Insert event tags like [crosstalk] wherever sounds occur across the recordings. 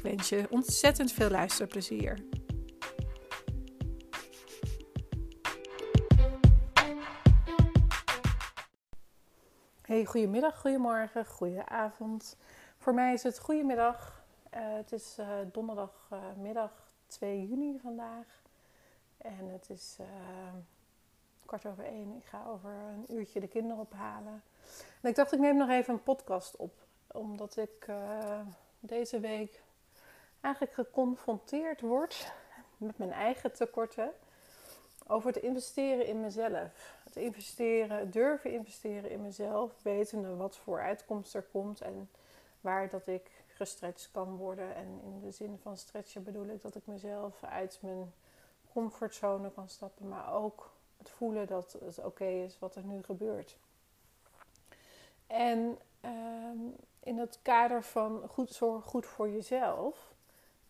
Ik wens je ontzettend veel luisterplezier. Hey, goedemiddag, goedemorgen, goedenavond. Voor mij is het goedemiddag. Uh, het is uh, donderdagmiddag uh, 2 juni vandaag. En het is kwart over één. Ik ga over een uurtje de kinderen ophalen. En ik dacht, ik neem nog even een podcast op. Omdat ik deze week eigenlijk geconfronteerd word met mijn eigen tekorten over het investeren in mezelf. Het investeren, durven investeren in mezelf, wetende wat voor uitkomst er komt en waar dat ik gestretched kan worden. En in de zin van stretchen bedoel ik dat ik mezelf uit mijn comfortzone kan stappen, maar ook het voelen dat het oké is wat er nu gebeurt. En um, in het kader van goed zorgen, goed voor jezelf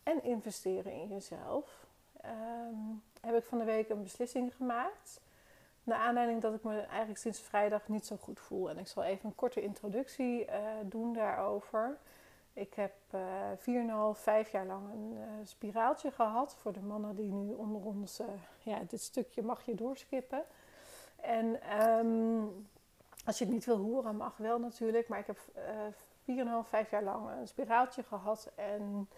en investeren in jezelf, um, heb ik van de week een beslissing gemaakt. Naar aanleiding dat ik me eigenlijk sinds vrijdag niet zo goed voel. En ik zal even een korte introductie uh, doen daarover. Ik heb uh, 4,5, 5 jaar lang een uh, spiraaltje gehad. Voor de mannen die nu onder ons, ja, dit stukje mag je doorskippen. En um, als je het niet wil horen, mag wel natuurlijk. Maar ik heb uh, 4,5, 5 jaar lang een spiraaltje gehad. En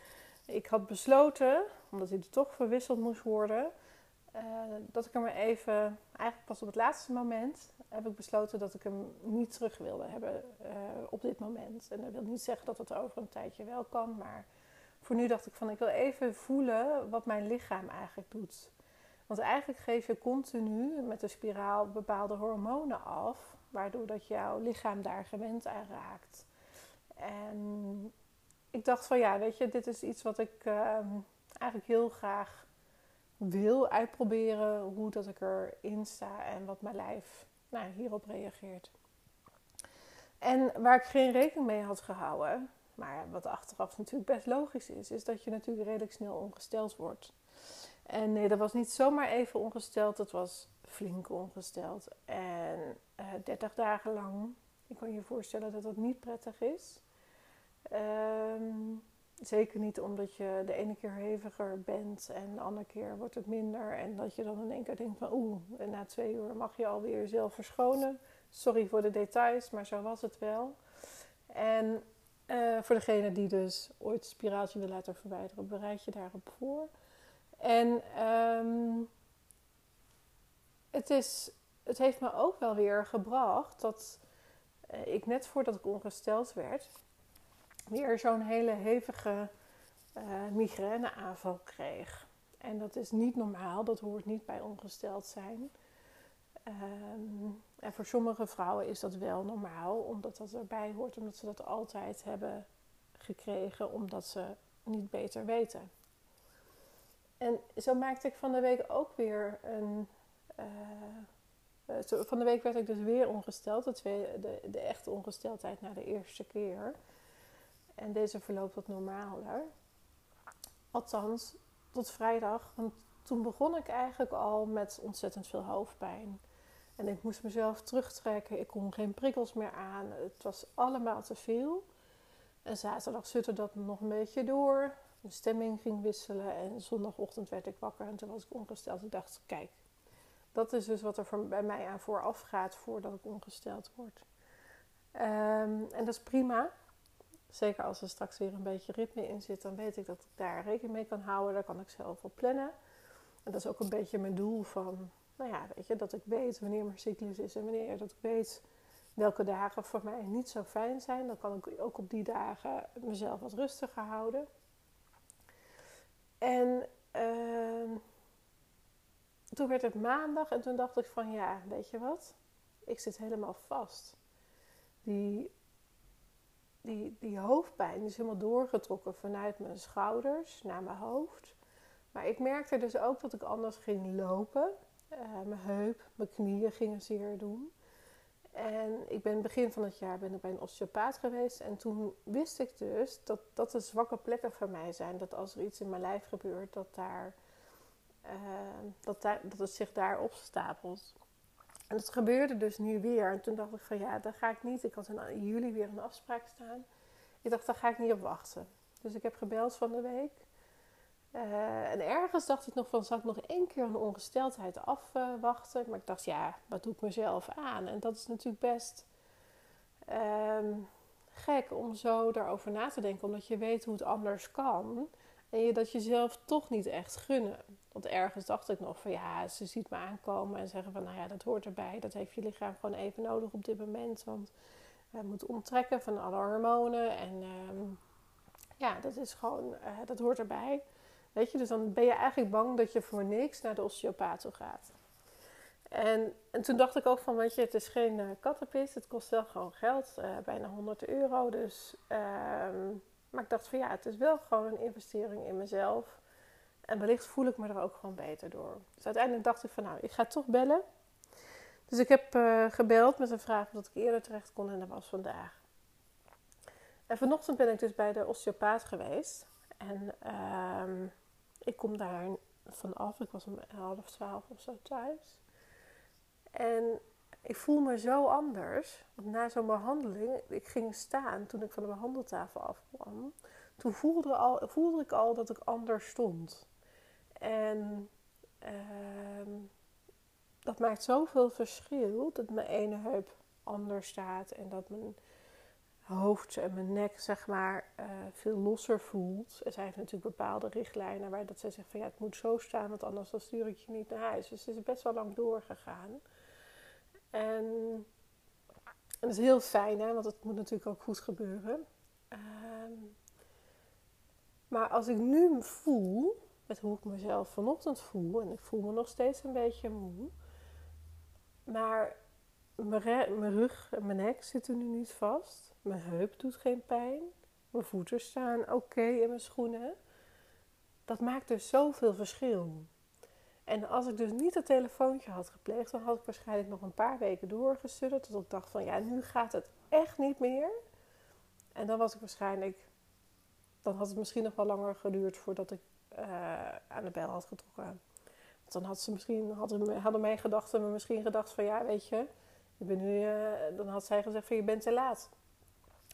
ik had besloten, omdat hij er toch verwisseld moest worden, uh, dat ik hem even, eigenlijk pas op het laatste moment, heb ik besloten dat ik hem niet terug wilde hebben uh, op dit moment. En dat wil niet zeggen dat het over een tijdje wel kan, maar voor nu dacht ik van ik wil even voelen wat mijn lichaam eigenlijk doet. Want eigenlijk geef je continu met de spiraal bepaalde hormonen af, waardoor dat jouw lichaam daar gewend aan raakt. En ik dacht van ja, weet je, dit is iets wat ik uh, eigenlijk heel graag wil uitproberen. Hoe dat ik erin sta en wat mijn lijf nou, hierop reageert. En waar ik geen rekening mee had gehouden, maar wat achteraf natuurlijk best logisch is, is dat je natuurlijk redelijk snel ongesteld wordt. En nee, dat was niet zomaar even ongesteld, dat was flink ongesteld. En uh, eh, 30 dagen lang, ik kan je voorstellen dat dat niet prettig is. Um, zeker niet omdat je de ene keer heviger bent en de andere keer wordt het minder. En dat je dan in één keer denkt van oeh, na twee uur mag je alweer jezelf verschonen. Sorry voor de details, maar zo was het wel. En uh, voor degene die dus ooit spiraaltje wil laten verwijderen, bereid je daarop voor. En um, het, is, het heeft me ook wel weer gebracht dat uh, ik net voordat ik ongesteld werd, weer zo'n hele hevige uh, migraineaanval kreeg. En dat is niet normaal, dat hoort niet bij ongesteld zijn. Um, en voor sommige vrouwen is dat wel normaal, omdat dat erbij hoort, omdat ze dat altijd hebben gekregen, omdat ze niet beter weten. En zo maakte ik van de week ook weer een. Uh, van de week werd ik dus weer ongesteld, de, de, de echte ongesteldheid na de eerste keer. En deze verloopt wat normaler. Althans, tot vrijdag. Want toen begon ik eigenlijk al met ontzettend veel hoofdpijn. En ik moest mezelf terugtrekken. Ik kon geen prikkels meer aan. Het was allemaal te veel. En zaterdag zutte dat nog een beetje door. De stemming ging wisselen. En zondagochtend werd ik wakker. En toen was ik ongesteld. Ik dacht, kijk, dat is dus wat er voor, bij mij aan vooraf gaat voordat ik ongesteld word. Um, en dat is prima. Zeker als er straks weer een beetje ritme in zit, dan weet ik dat ik daar rekening mee kan houden. Daar kan ik zelf op plannen. En dat is ook een beetje mijn doel van, nou ja, weet je, dat ik weet wanneer mijn cyclus is en wanneer dat ik weet welke dagen voor mij niet zo fijn zijn. Dan kan ik ook op die dagen mezelf wat rustiger houden. En uh, toen werd het maandag en toen dacht ik van ja, weet je wat? Ik zit helemaal vast. Die die, die hoofdpijn is helemaal doorgetrokken vanuit mijn schouders naar mijn hoofd. Maar ik merkte dus ook dat ik anders ging lopen. Uh, mijn heup, mijn knieën gingen zeer doen. En ik ben begin van het jaar ben ik bij een osteopaat geweest. En toen wist ik dus dat dat de zwakke plekken van mij zijn. Dat als er iets in mijn lijf gebeurt, dat, daar, uh, dat, dat het zich daar opstapelt. En dat gebeurde dus nu weer. En toen dacht ik van ja, daar ga ik niet. Ik had in juli weer een afspraak staan. Ik dacht, daar ga ik niet op wachten. Dus ik heb gebeld van de week. Uh, en ergens dacht ik nog van, zal ik nog één keer een ongesteldheid afwachten? maar ik dacht, ja, wat doe ik mezelf aan? En dat is natuurlijk best uh, gek om zo daarover na te denken. Omdat je weet hoe het anders kan. En je dat jezelf toch niet echt gunnen. Want ergens dacht ik nog van ja, ze ziet me aankomen en zeggen van nou ja, dat hoort erbij. Dat heeft je lichaam gewoon even nodig op dit moment. Want we moeten onttrekken van alle hormonen. En uh, ja, dat is gewoon, uh, dat hoort erbij. Weet je, dus dan ben je eigenlijk bang dat je voor niks naar de osteopaat toe gaat. En, en toen dacht ik ook van, weet je, het is geen uh, kattenpis. Het kost wel gewoon geld, bijna 100 euro. Dus... Ehm, maar ik dacht van ja, het is wel gewoon een investering in mezelf. En wellicht voel ik me er ook gewoon beter door. Dus uiteindelijk dacht ik van nou, ik ga toch bellen. Dus ik heb uh, gebeld met een vraag dat ik eerder terecht kon en dat was vandaag. En vanochtend ben ik dus bij de osteopaat geweest. En uh, ik kom daar vanaf. Ik was om half twaalf of zo thuis. En ik voel me zo anders. Na zo'n behandeling, ik ging staan toen ik van de behandeltafel afkwam. Toen voelde, al, voelde ik al dat ik anders stond. En uh, dat maakt zoveel verschil. Dat mijn ene heup anders staat en dat mijn hoofd en mijn nek zeg maar uh, veel losser voelt. Er zijn natuurlijk bepaalde richtlijnen waar dat ze zeggen van ja het moet zo staan, want anders dan stuur ik je niet naar huis. Dus het is best wel lang doorgegaan. En, en dat is heel fijn, hè, want het moet natuurlijk ook goed gebeuren. Um, maar als ik nu voel, hoe ik mezelf vanochtend voel, en ik voel me nog steeds een beetje moe, maar mijn, rug en mijn nek zitten nu niet vast. Mijn heup doet geen pijn. Mijn voeten staan oké in mijn schoenen. Dat maakt dus zoveel verschil. En als ik dus niet het telefoontje had gepleegd, dan had ik waarschijnlijk nog een paar weken doorgestuurd. Tot ik dacht van ja, nu gaat het echt niet meer. En dan was ik waarschijnlijk, dan had het misschien nog wel langer geduurd voordat ik aan de bel had getrokken. Want dan had ze misschien, hadden, hadden mijn gedachten me misschien gedacht van ja, weet je, je bent nu, uh, dan had zij gezegd van je bent te laat.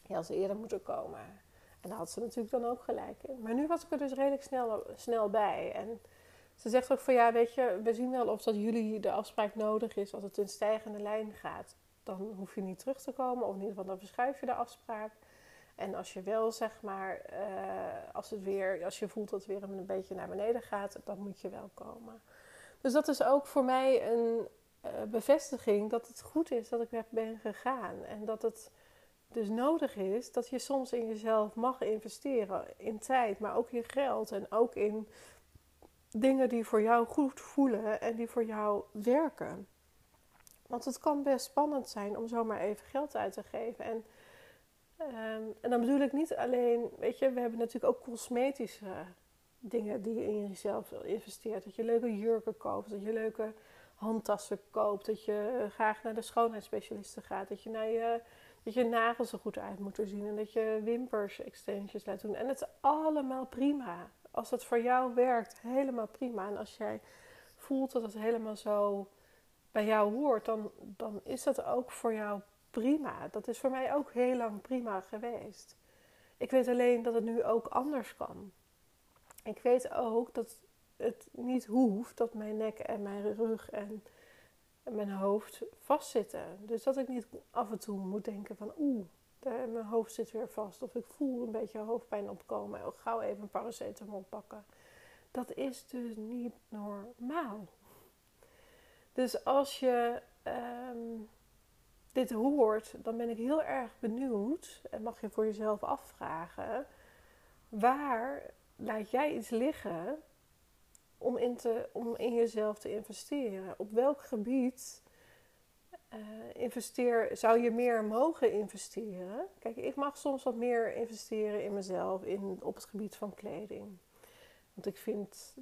Je had eerder moeten komen. En daar had ze natuurlijk dan ook gelijk in. Maar nu was ik er dus redelijk snel, snel bij. En ze zegt ook van ja, weet je, we zien wel of dat jullie de afspraak nodig is als het in stijgende lijn gaat. Dan hoef je niet terug te komen, of in ieder geval dan verschuif je de afspraak. En als je wel, zeg maar, uh, als, het weer, als je voelt dat het weer een beetje naar beneden gaat, dan moet je wel komen. Dus dat is ook voor mij een uh, bevestiging dat het goed is dat ik weg ben gegaan. En dat het dus nodig is dat je soms in jezelf mag investeren. In tijd, maar ook in geld en ook in dingen die voor jou goed voelen en die voor jou werken. Want het kan best spannend zijn om zomaar even geld uit te geven. En, um, en dan bedoel ik niet alleen, weet je, we hebben natuurlijk ook cosmetische dingen die je in jezelf investeert. Dat je leuke jurken koopt, dat je leuke handtassen koopt, dat je graag naar de schoonheidsspecialisten gaat, dat je naar je, dat je nagels er goed uit moeten zien en dat je wimpers extensions laat doen. En het is allemaal prima als dat voor jou werkt, helemaal prima. En als jij voelt dat het helemaal zo bij jou hoort, dan, dan is dat ook voor jou prima. Dat is voor mij ook heel lang prima geweest. Ik weet alleen dat het nu ook anders kan. Ik weet ook dat het niet hoeft dat mijn nek en mijn rug en mijn hoofd vastzitten. Dus dat ik niet af en toe moet denken van oeh, mijn hoofd zit weer vast. Of ik voel een beetje hoofdpijn opkomen. Ik gauw even een paracetamol pakken. Dat is dus niet normaal. Dus als je um, dit hoort, dan ben ik heel erg benieuwd. En mag je voor jezelf afvragen. Waar laat jij iets liggen om in, te, om in jezelf te investeren? Op welk gebied uh, investeer, zou je meer mogen investeren? Kijk, ik mag soms wat meer investeren in mezelf in, op het gebied van kleding. Want ik vind,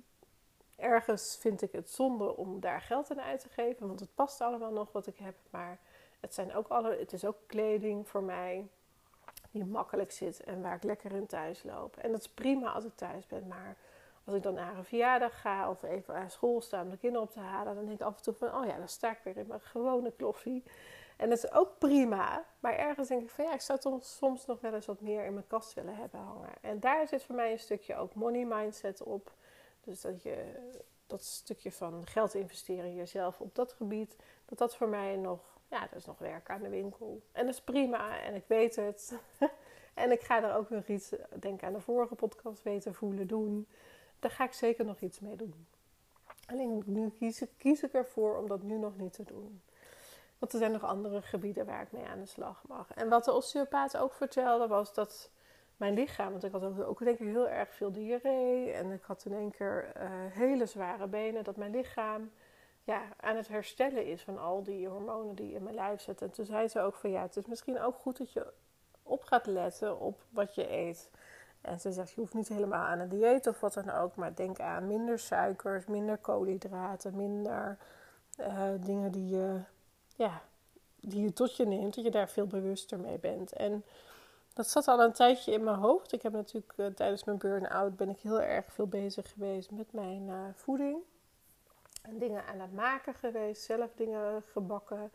ergens vind ik het zonde om daar geld aan uit te geven, want het past allemaal nog wat ik heb. Maar het, zijn ook alle, het is ook kleding voor mij die makkelijk zit en waar ik lekker in thuis loop. En dat is prima als ik thuis ben, maar als ik dan naar een verjaardag ga of even aan school sta om de kinderen op te halen, dan denk ik af en toe van, oh ja, dan sta ik weer in mijn gewone kloffie. En dat is ook prima, maar ergens denk ik van ja, ik zou toch soms nog wel eens wat meer in mijn kast willen hebben hangen. En daar zit voor mij een stukje ook money mindset op. Dus dat je dat stukje van geld investeren in jezelf op dat gebied, dat dat voor mij nog, ja, dat is nog werk aan de winkel. En dat is prima en ik weet het. [laughs] en ik ga er ook nog iets, denk aan de vorige podcast, weten, voelen, doen. Daar ga ik zeker nog iets mee doen. Alleen nu kies ik, kies ik ervoor om dat nu nog niet te doen. Want er zijn nog andere gebieden waar ik mee aan de slag mag. En wat de osteopaat ook vertelde was dat mijn lichaam, want ik had ook, ook denk ik heel erg veel diarree en ik had in één keer uh, hele zware benen, dat mijn lichaam ja, aan het herstellen is van al die hormonen die in mijn lijf zitten. En toen zei ze ook van ja, het is misschien ook goed dat je op gaat letten op wat je eet. En ze zegt, je hoeft niet helemaal aan een dieet of wat dan ook, maar denk aan minder suikers, minder koolhydraten, minder uh, dingen die je, ja, die je tot je neemt, dat je daar veel bewuster mee bent. En dat zat al een tijdje in mijn hoofd. Ik heb natuurlijk uh, tijdens mijn burn-out ben ik heel erg veel bezig geweest met mijn uh, voeding. En dingen aan het maken geweest, zelf dingen gebakken.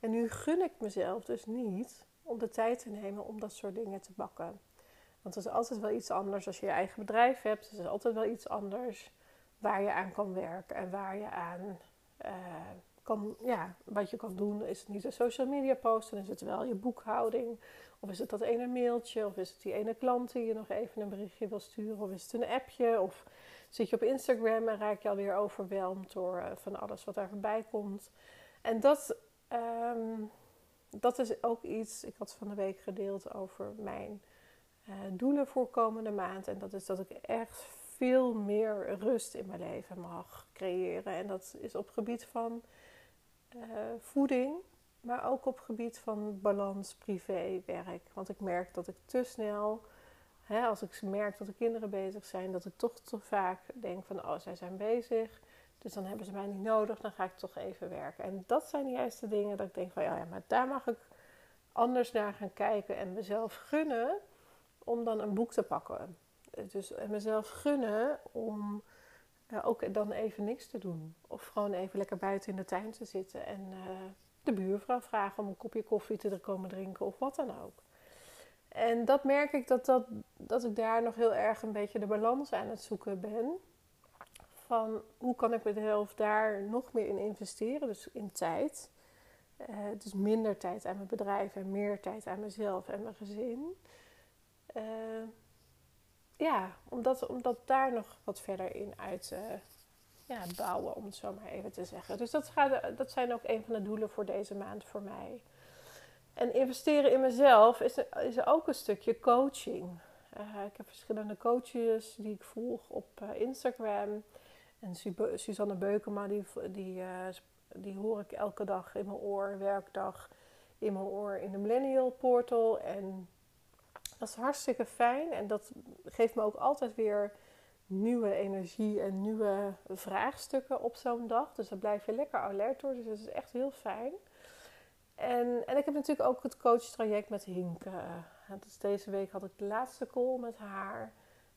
En nu gun ik mezelf dus niet om de tijd te nemen om dat soort dingen te bakken. Want het is altijd wel iets anders als je je eigen bedrijf hebt. Het is altijd wel iets anders waar je aan kan werken en waar je aan uh, kan, ja, wat je kan doen. Is het niet een social media post, dan is het wel je boekhouding. Of is het dat ene mailtje, of is het die ene klant die je nog even een berichtje wil sturen, of is het een appje, of zit je op Instagram en raak je alweer overweldigd door uh, van alles wat daar voorbij komt. En dat, um, dat is ook iets, ik had van de week gedeeld over mijn uh, doelen voor komende maand. En dat is dat ik echt veel meer rust in mijn leven mag creëren. En dat is op gebied van uh, voeding, maar ook op gebied van balans privé werk. Want ik merk dat ik te snel, als ik merk dat de kinderen bezig zijn, dat ik toch te vaak denk van oh, zij zijn bezig. Dus dan hebben ze mij niet nodig, dan ga ik toch even werken. En dat zijn de juiste dingen dat ik denk van ja, ja maar daar mag ik anders naar gaan kijken en mezelf gunnen om dan een boek te pakken. Dus mezelf gunnen om uh, ook dan even niks te doen. Of gewoon even lekker buiten in de tuin te zitten en uh, de buurvrouw vragen om een kopje koffie te komen drinken of wat dan ook. En dat merk ik dat, dat, dat ik daar nog heel erg een beetje de balans aan het zoeken ben. Van hoe kan ik mezelf daar nog meer in investeren, dus in tijd. Uh, dus minder tijd aan mijn bedrijf en meer tijd aan mezelf en mijn gezin. Uh, ja, omdat, omdat daar nog wat verder in uit uh, ja, bouwen, om het zo maar even te zeggen. Dus dat, gaat, dat zijn ook een van de doelen voor deze maand voor mij. En investeren in mezelf is, is ook een stukje coaching. Uh, ik heb verschillende coaches die ik volg op uh, Instagram. En Suzanne Beukema, die, die, die hoor ik elke dag in mijn oor, werkdag in mijn oor in de Millennial Portal. En dat is hartstikke fijn en dat geeft me ook altijd weer nieuwe energie en nieuwe vraagstukken op zo'n dag. Dus dan blijf je lekker alert door. Dus dat is echt heel fijn. En, en ik heb natuurlijk ook het coachtraject met Hinke. Dus deze week had ik de laatste call met haar.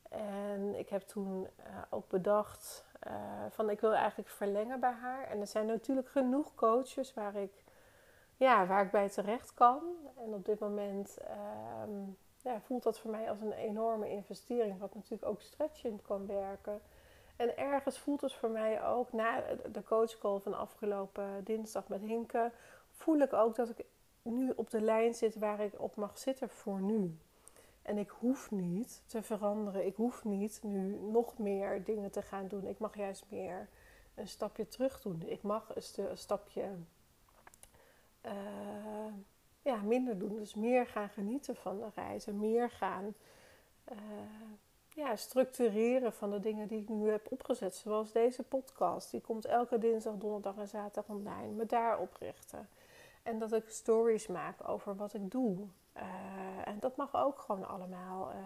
En ik heb toen uh, ook bedacht uh, van ik wil eigenlijk verlengen bij haar. En er zijn natuurlijk genoeg coaches waar ik, ja, waar ik bij terecht kan. En op dit moment um, ja, voelt dat voor mij als een enorme investering, wat natuurlijk ook stretchend kan werken. En ergens voelt het voor mij ook, na de coachcall van afgelopen dinsdag met Hinke, voel ik ook dat ik nu op de lijn zit waar ik op mag zitten voor nu. En ik hoef niet te veranderen. Ik hoef niet nu nog meer dingen te gaan doen. Ik mag juist meer een stapje terug doen. Ik mag een, stapje uh, ja, minder doen. Dus meer gaan genieten van de reizen. Meer gaan uh, ja, structureren van de dingen die ik nu heb opgezet. Zoals deze podcast. Die komt elke dinsdag, donderdag en zaterdag online. Me daar oprichten. En dat ik stories maak over wat ik doe. Eh, en dat mag ook gewoon allemaal uh,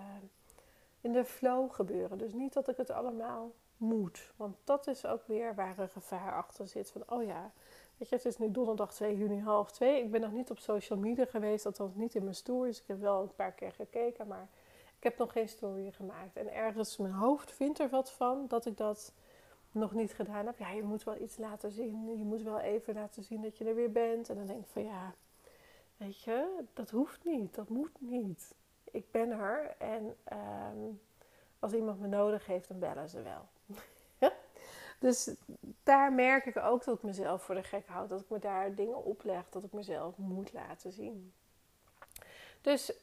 in de flow gebeuren. Dus niet dat ik het allemaal moet. Want dat is ook weer waar een gevaar achter zit. Van, oh ja, weet je, het is nu donderdag 2 juni half 2. Ik ben nog niet op social media geweest, althans niet in mijn stories. Ik heb wel een paar keer gekeken, maar ik heb nog geen story gemaakt. En ergens mijn hoofd vindt er wat van dat ik dat nog niet gedaan heb. Ja, je moet wel iets laten zien. Je moet wel even laten zien dat je er weer bent. En dan denk ik van ja, weet je, dat hoeft niet. Dat moet niet. Ik ben er en ehm, als iemand me nodig heeft, dan bellen ze wel. [laughs] dus daar merk ik ook dat ik mezelf voor de gek houd. Dat ik me daar dingen opleg. Dat ik mezelf moet laten zien. Dus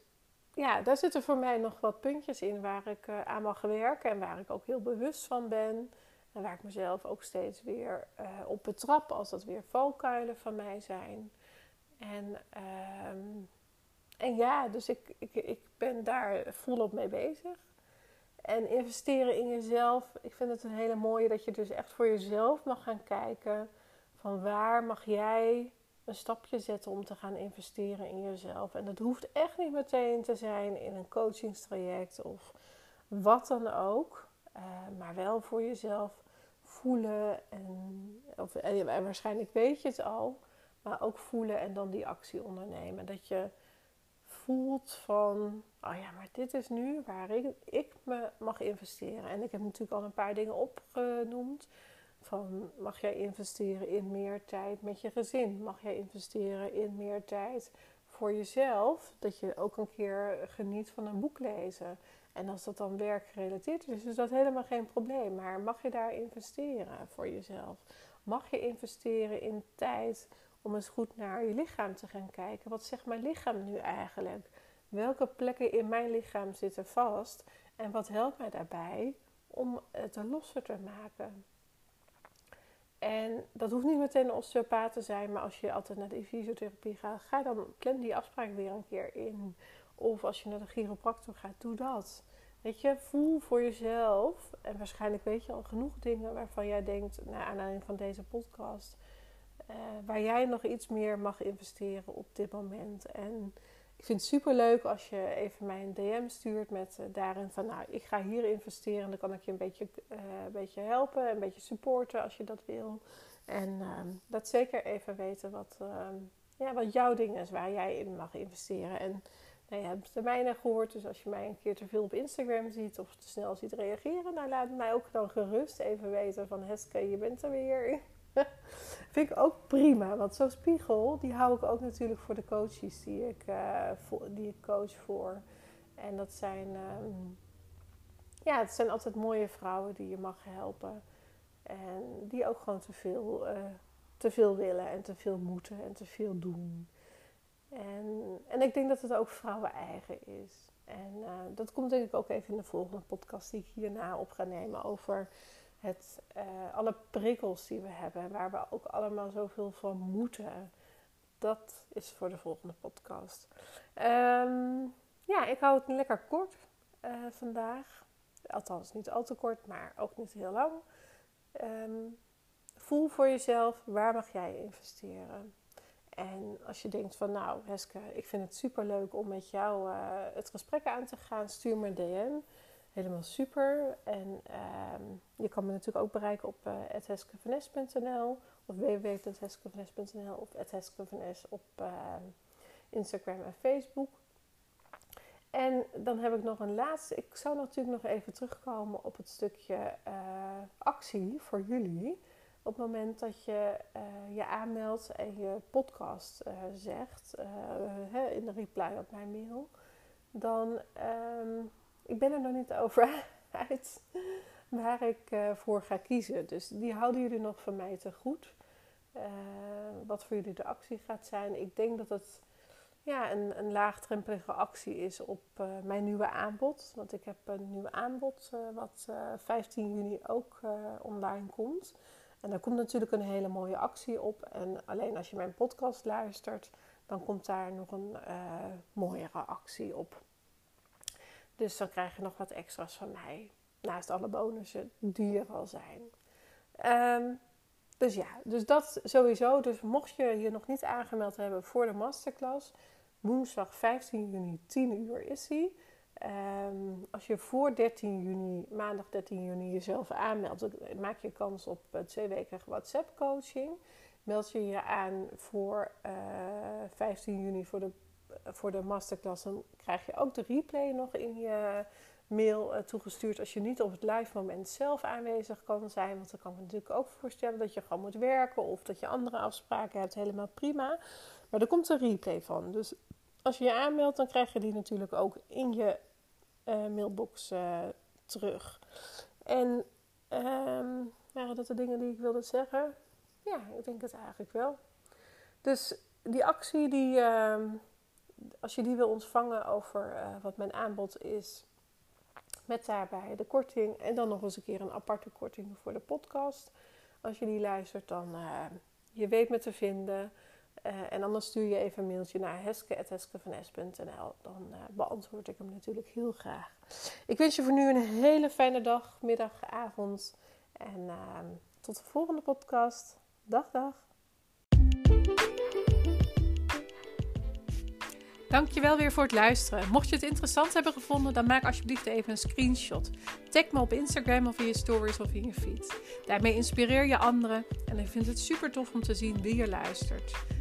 ja, daar zitten voor mij nog wat puntjes in waar ik uh, aan mag werken. En waar ik ook heel bewust van ben. En waar ik mezelf ook steeds weer uh, op betrap als dat weer valkuilen van mij zijn. En, ehm, en ja, dus ik, ik, ik ben daar volop mee bezig. En investeren in jezelf, ik vind het een hele mooie dat je dus echt voor jezelf mag gaan kijken. Van waar mag jij een stapje zetten om te gaan investeren in jezelf. En dat hoeft echt niet meteen te zijn in een coachingstraject of wat dan ook. Uh, maar wel voor jezelf voelen en, of, en waarschijnlijk weet je het al, maar ook voelen en dan die actie ondernemen. Dat je voelt van, oh ja, maar dit is nu waar ik, ik me mag investeren. En ik heb natuurlijk al een paar dingen opgenoemd. Van mag jij investeren in meer tijd met je gezin? Mag jij investeren in meer tijd voor jezelf? Dat je ook een keer geniet van een boek lezen. En als dat dan werkgerelateerd is, is dat helemaal geen probleem. Maar mag je daar investeren voor jezelf? Mag je investeren in tijd om eens goed naar je lichaam te gaan kijken? Wat zegt mijn lichaam nu eigenlijk? Welke plekken in mijn lichaam zitten vast? En wat helpt mij daarbij om het er losser te maken? En dat hoeft niet meteen een osteopaat te zijn, maar als je altijd naar de fysiotherapie gaat, ga dan plan die afspraak weer een keer in. Of als je naar de chiropractor gaat, doe dat. Weet je, voel voor jezelf. En waarschijnlijk weet je al genoeg dingen waarvan jij denkt, naar aanleiding van deze podcast, uh, waar jij nog iets meer mag investeren op dit moment. En ik vind het super leuk als je even mij een DM stuurt met uh, daarin van, nou, ik ga hier investeren. Dan kan ik je een beetje, uh, een beetje helpen, een beetje supporten als je dat wil. En uh, dat zeker even weten wat, ehm, ja, wat jouw ding is, waar jij in mag investeren. En nou, je hebt mijne gehoord, dus als je mij een keer te veel op Instagram ziet of te snel ziet reageren, nou laat mij ook dan gerust even weten van Heske, je bent er weer. [laughs] Vind ik ook prima. Want zo'n spiegel, die hou ik ook natuurlijk voor de coaches die ik, uh, die ik coach voor. En dat zijn, um, ja, het zijn altijd mooie vrouwen die je mag helpen. En die ook gewoon te veel, uh, te veel willen en te veel moeten en te veel doen. En, en ik denk dat het ook vrouwen eigen is. En uh, dat komt denk ik ook even in de volgende podcast die ik hierna op ga nemen over het, uh, alle prikkels die we hebben, waar we ook allemaal zoveel van moeten. Dat is voor de volgende podcast. Um, ja, ik hou het lekker kort uh, vandaag. Althans, niet al te kort, maar ook niet heel lang. Um, voel voor jezelf, waar mag jij investeren? En als je denkt van nou Heske, ik vind het super leuk om met jou uh, het gesprek aan te gaan, stuur me een DM helemaal super. En uh, je kan me natuurlijk ook bereiken op uh, eh, of www.heskevanes.nl of heskevanes op uh, Instagram en Facebook. En dan heb ik nog een laatste. Ik zou natuurlijk nog even terugkomen op het stukje actie voor jullie. Op het moment dat je je aanmeldt en je podcast zegt in de reply op mijn mail, dan um, ik ben er nog niet over [laughs] uit waar ik voor ga kiezen. Dus die houden jullie nog van mij te goed. Wat voor jullie de actie gaat zijn. Ik denk dat het ja, een, een laagdrempelige actie is op mijn nieuwe aanbod. Want ik heb een nieuw aanbod wat 15 juni ook online komt. En daar komt natuurlijk een hele mooie actie op. En alleen als je mijn podcast luistert, dan komt daar nog een mooiere actie op. Dus dan krijg je nog wat extra's van mij. Naast alle bonussen die er al zijn. Um, dus ja, dus dat sowieso. Dus mocht je je nog niet aangemeld hebben voor de masterclass, woensdag 15 juni, 10 uur is die. Ehm, als je voor 13 juni, maandag 13 juni, jezelf aanmeldt, maak je kans op uh, twee weken WhatsApp coaching. Meld je je aan voor 15 eh, juni voor de, voor de masterclass, dan krijg je ook de replay nog in je mail uh, toegestuurd als je niet op het live moment zelf aanwezig kan zijn. Want dan kan ik me natuurlijk ook voorstellen dat je gewoon moet werken of dat je andere afspraken hebt. Helemaal prima. Maar er komt een replay van. Dus als je je aanmeldt, dan krijg je die natuurlijk ook in je mailbox uh, terug. En um, waren dat de dingen die ik wilde zeggen? Ja, ik denk het eigenlijk wel. Dus die actie, die, uh, als je die wil ontvangen over uh, wat mijn aanbod is, met daarbij de korting en dan nog eens een keer een aparte korting voor de podcast. Als je die luistert, dan uh, je weet me te vinden. Uh, en anders stuur je even een mailtje naar heske.heskevanes.nl. Dan uh, beantwoord ik hem natuurlijk heel graag. Ik wens je voor nu een hele fijne dag, middag, avond. En uh, tot de volgende podcast. Dag, dag. Dankjewel weer voor het luisteren. Mocht je het interessant hebben gevonden, dan maak alsjeblieft even een screenshot. Tag me op Instagram of in je stories of in je feed. Daarmee inspireer je anderen en ik vind het super tof om te zien wie je luistert.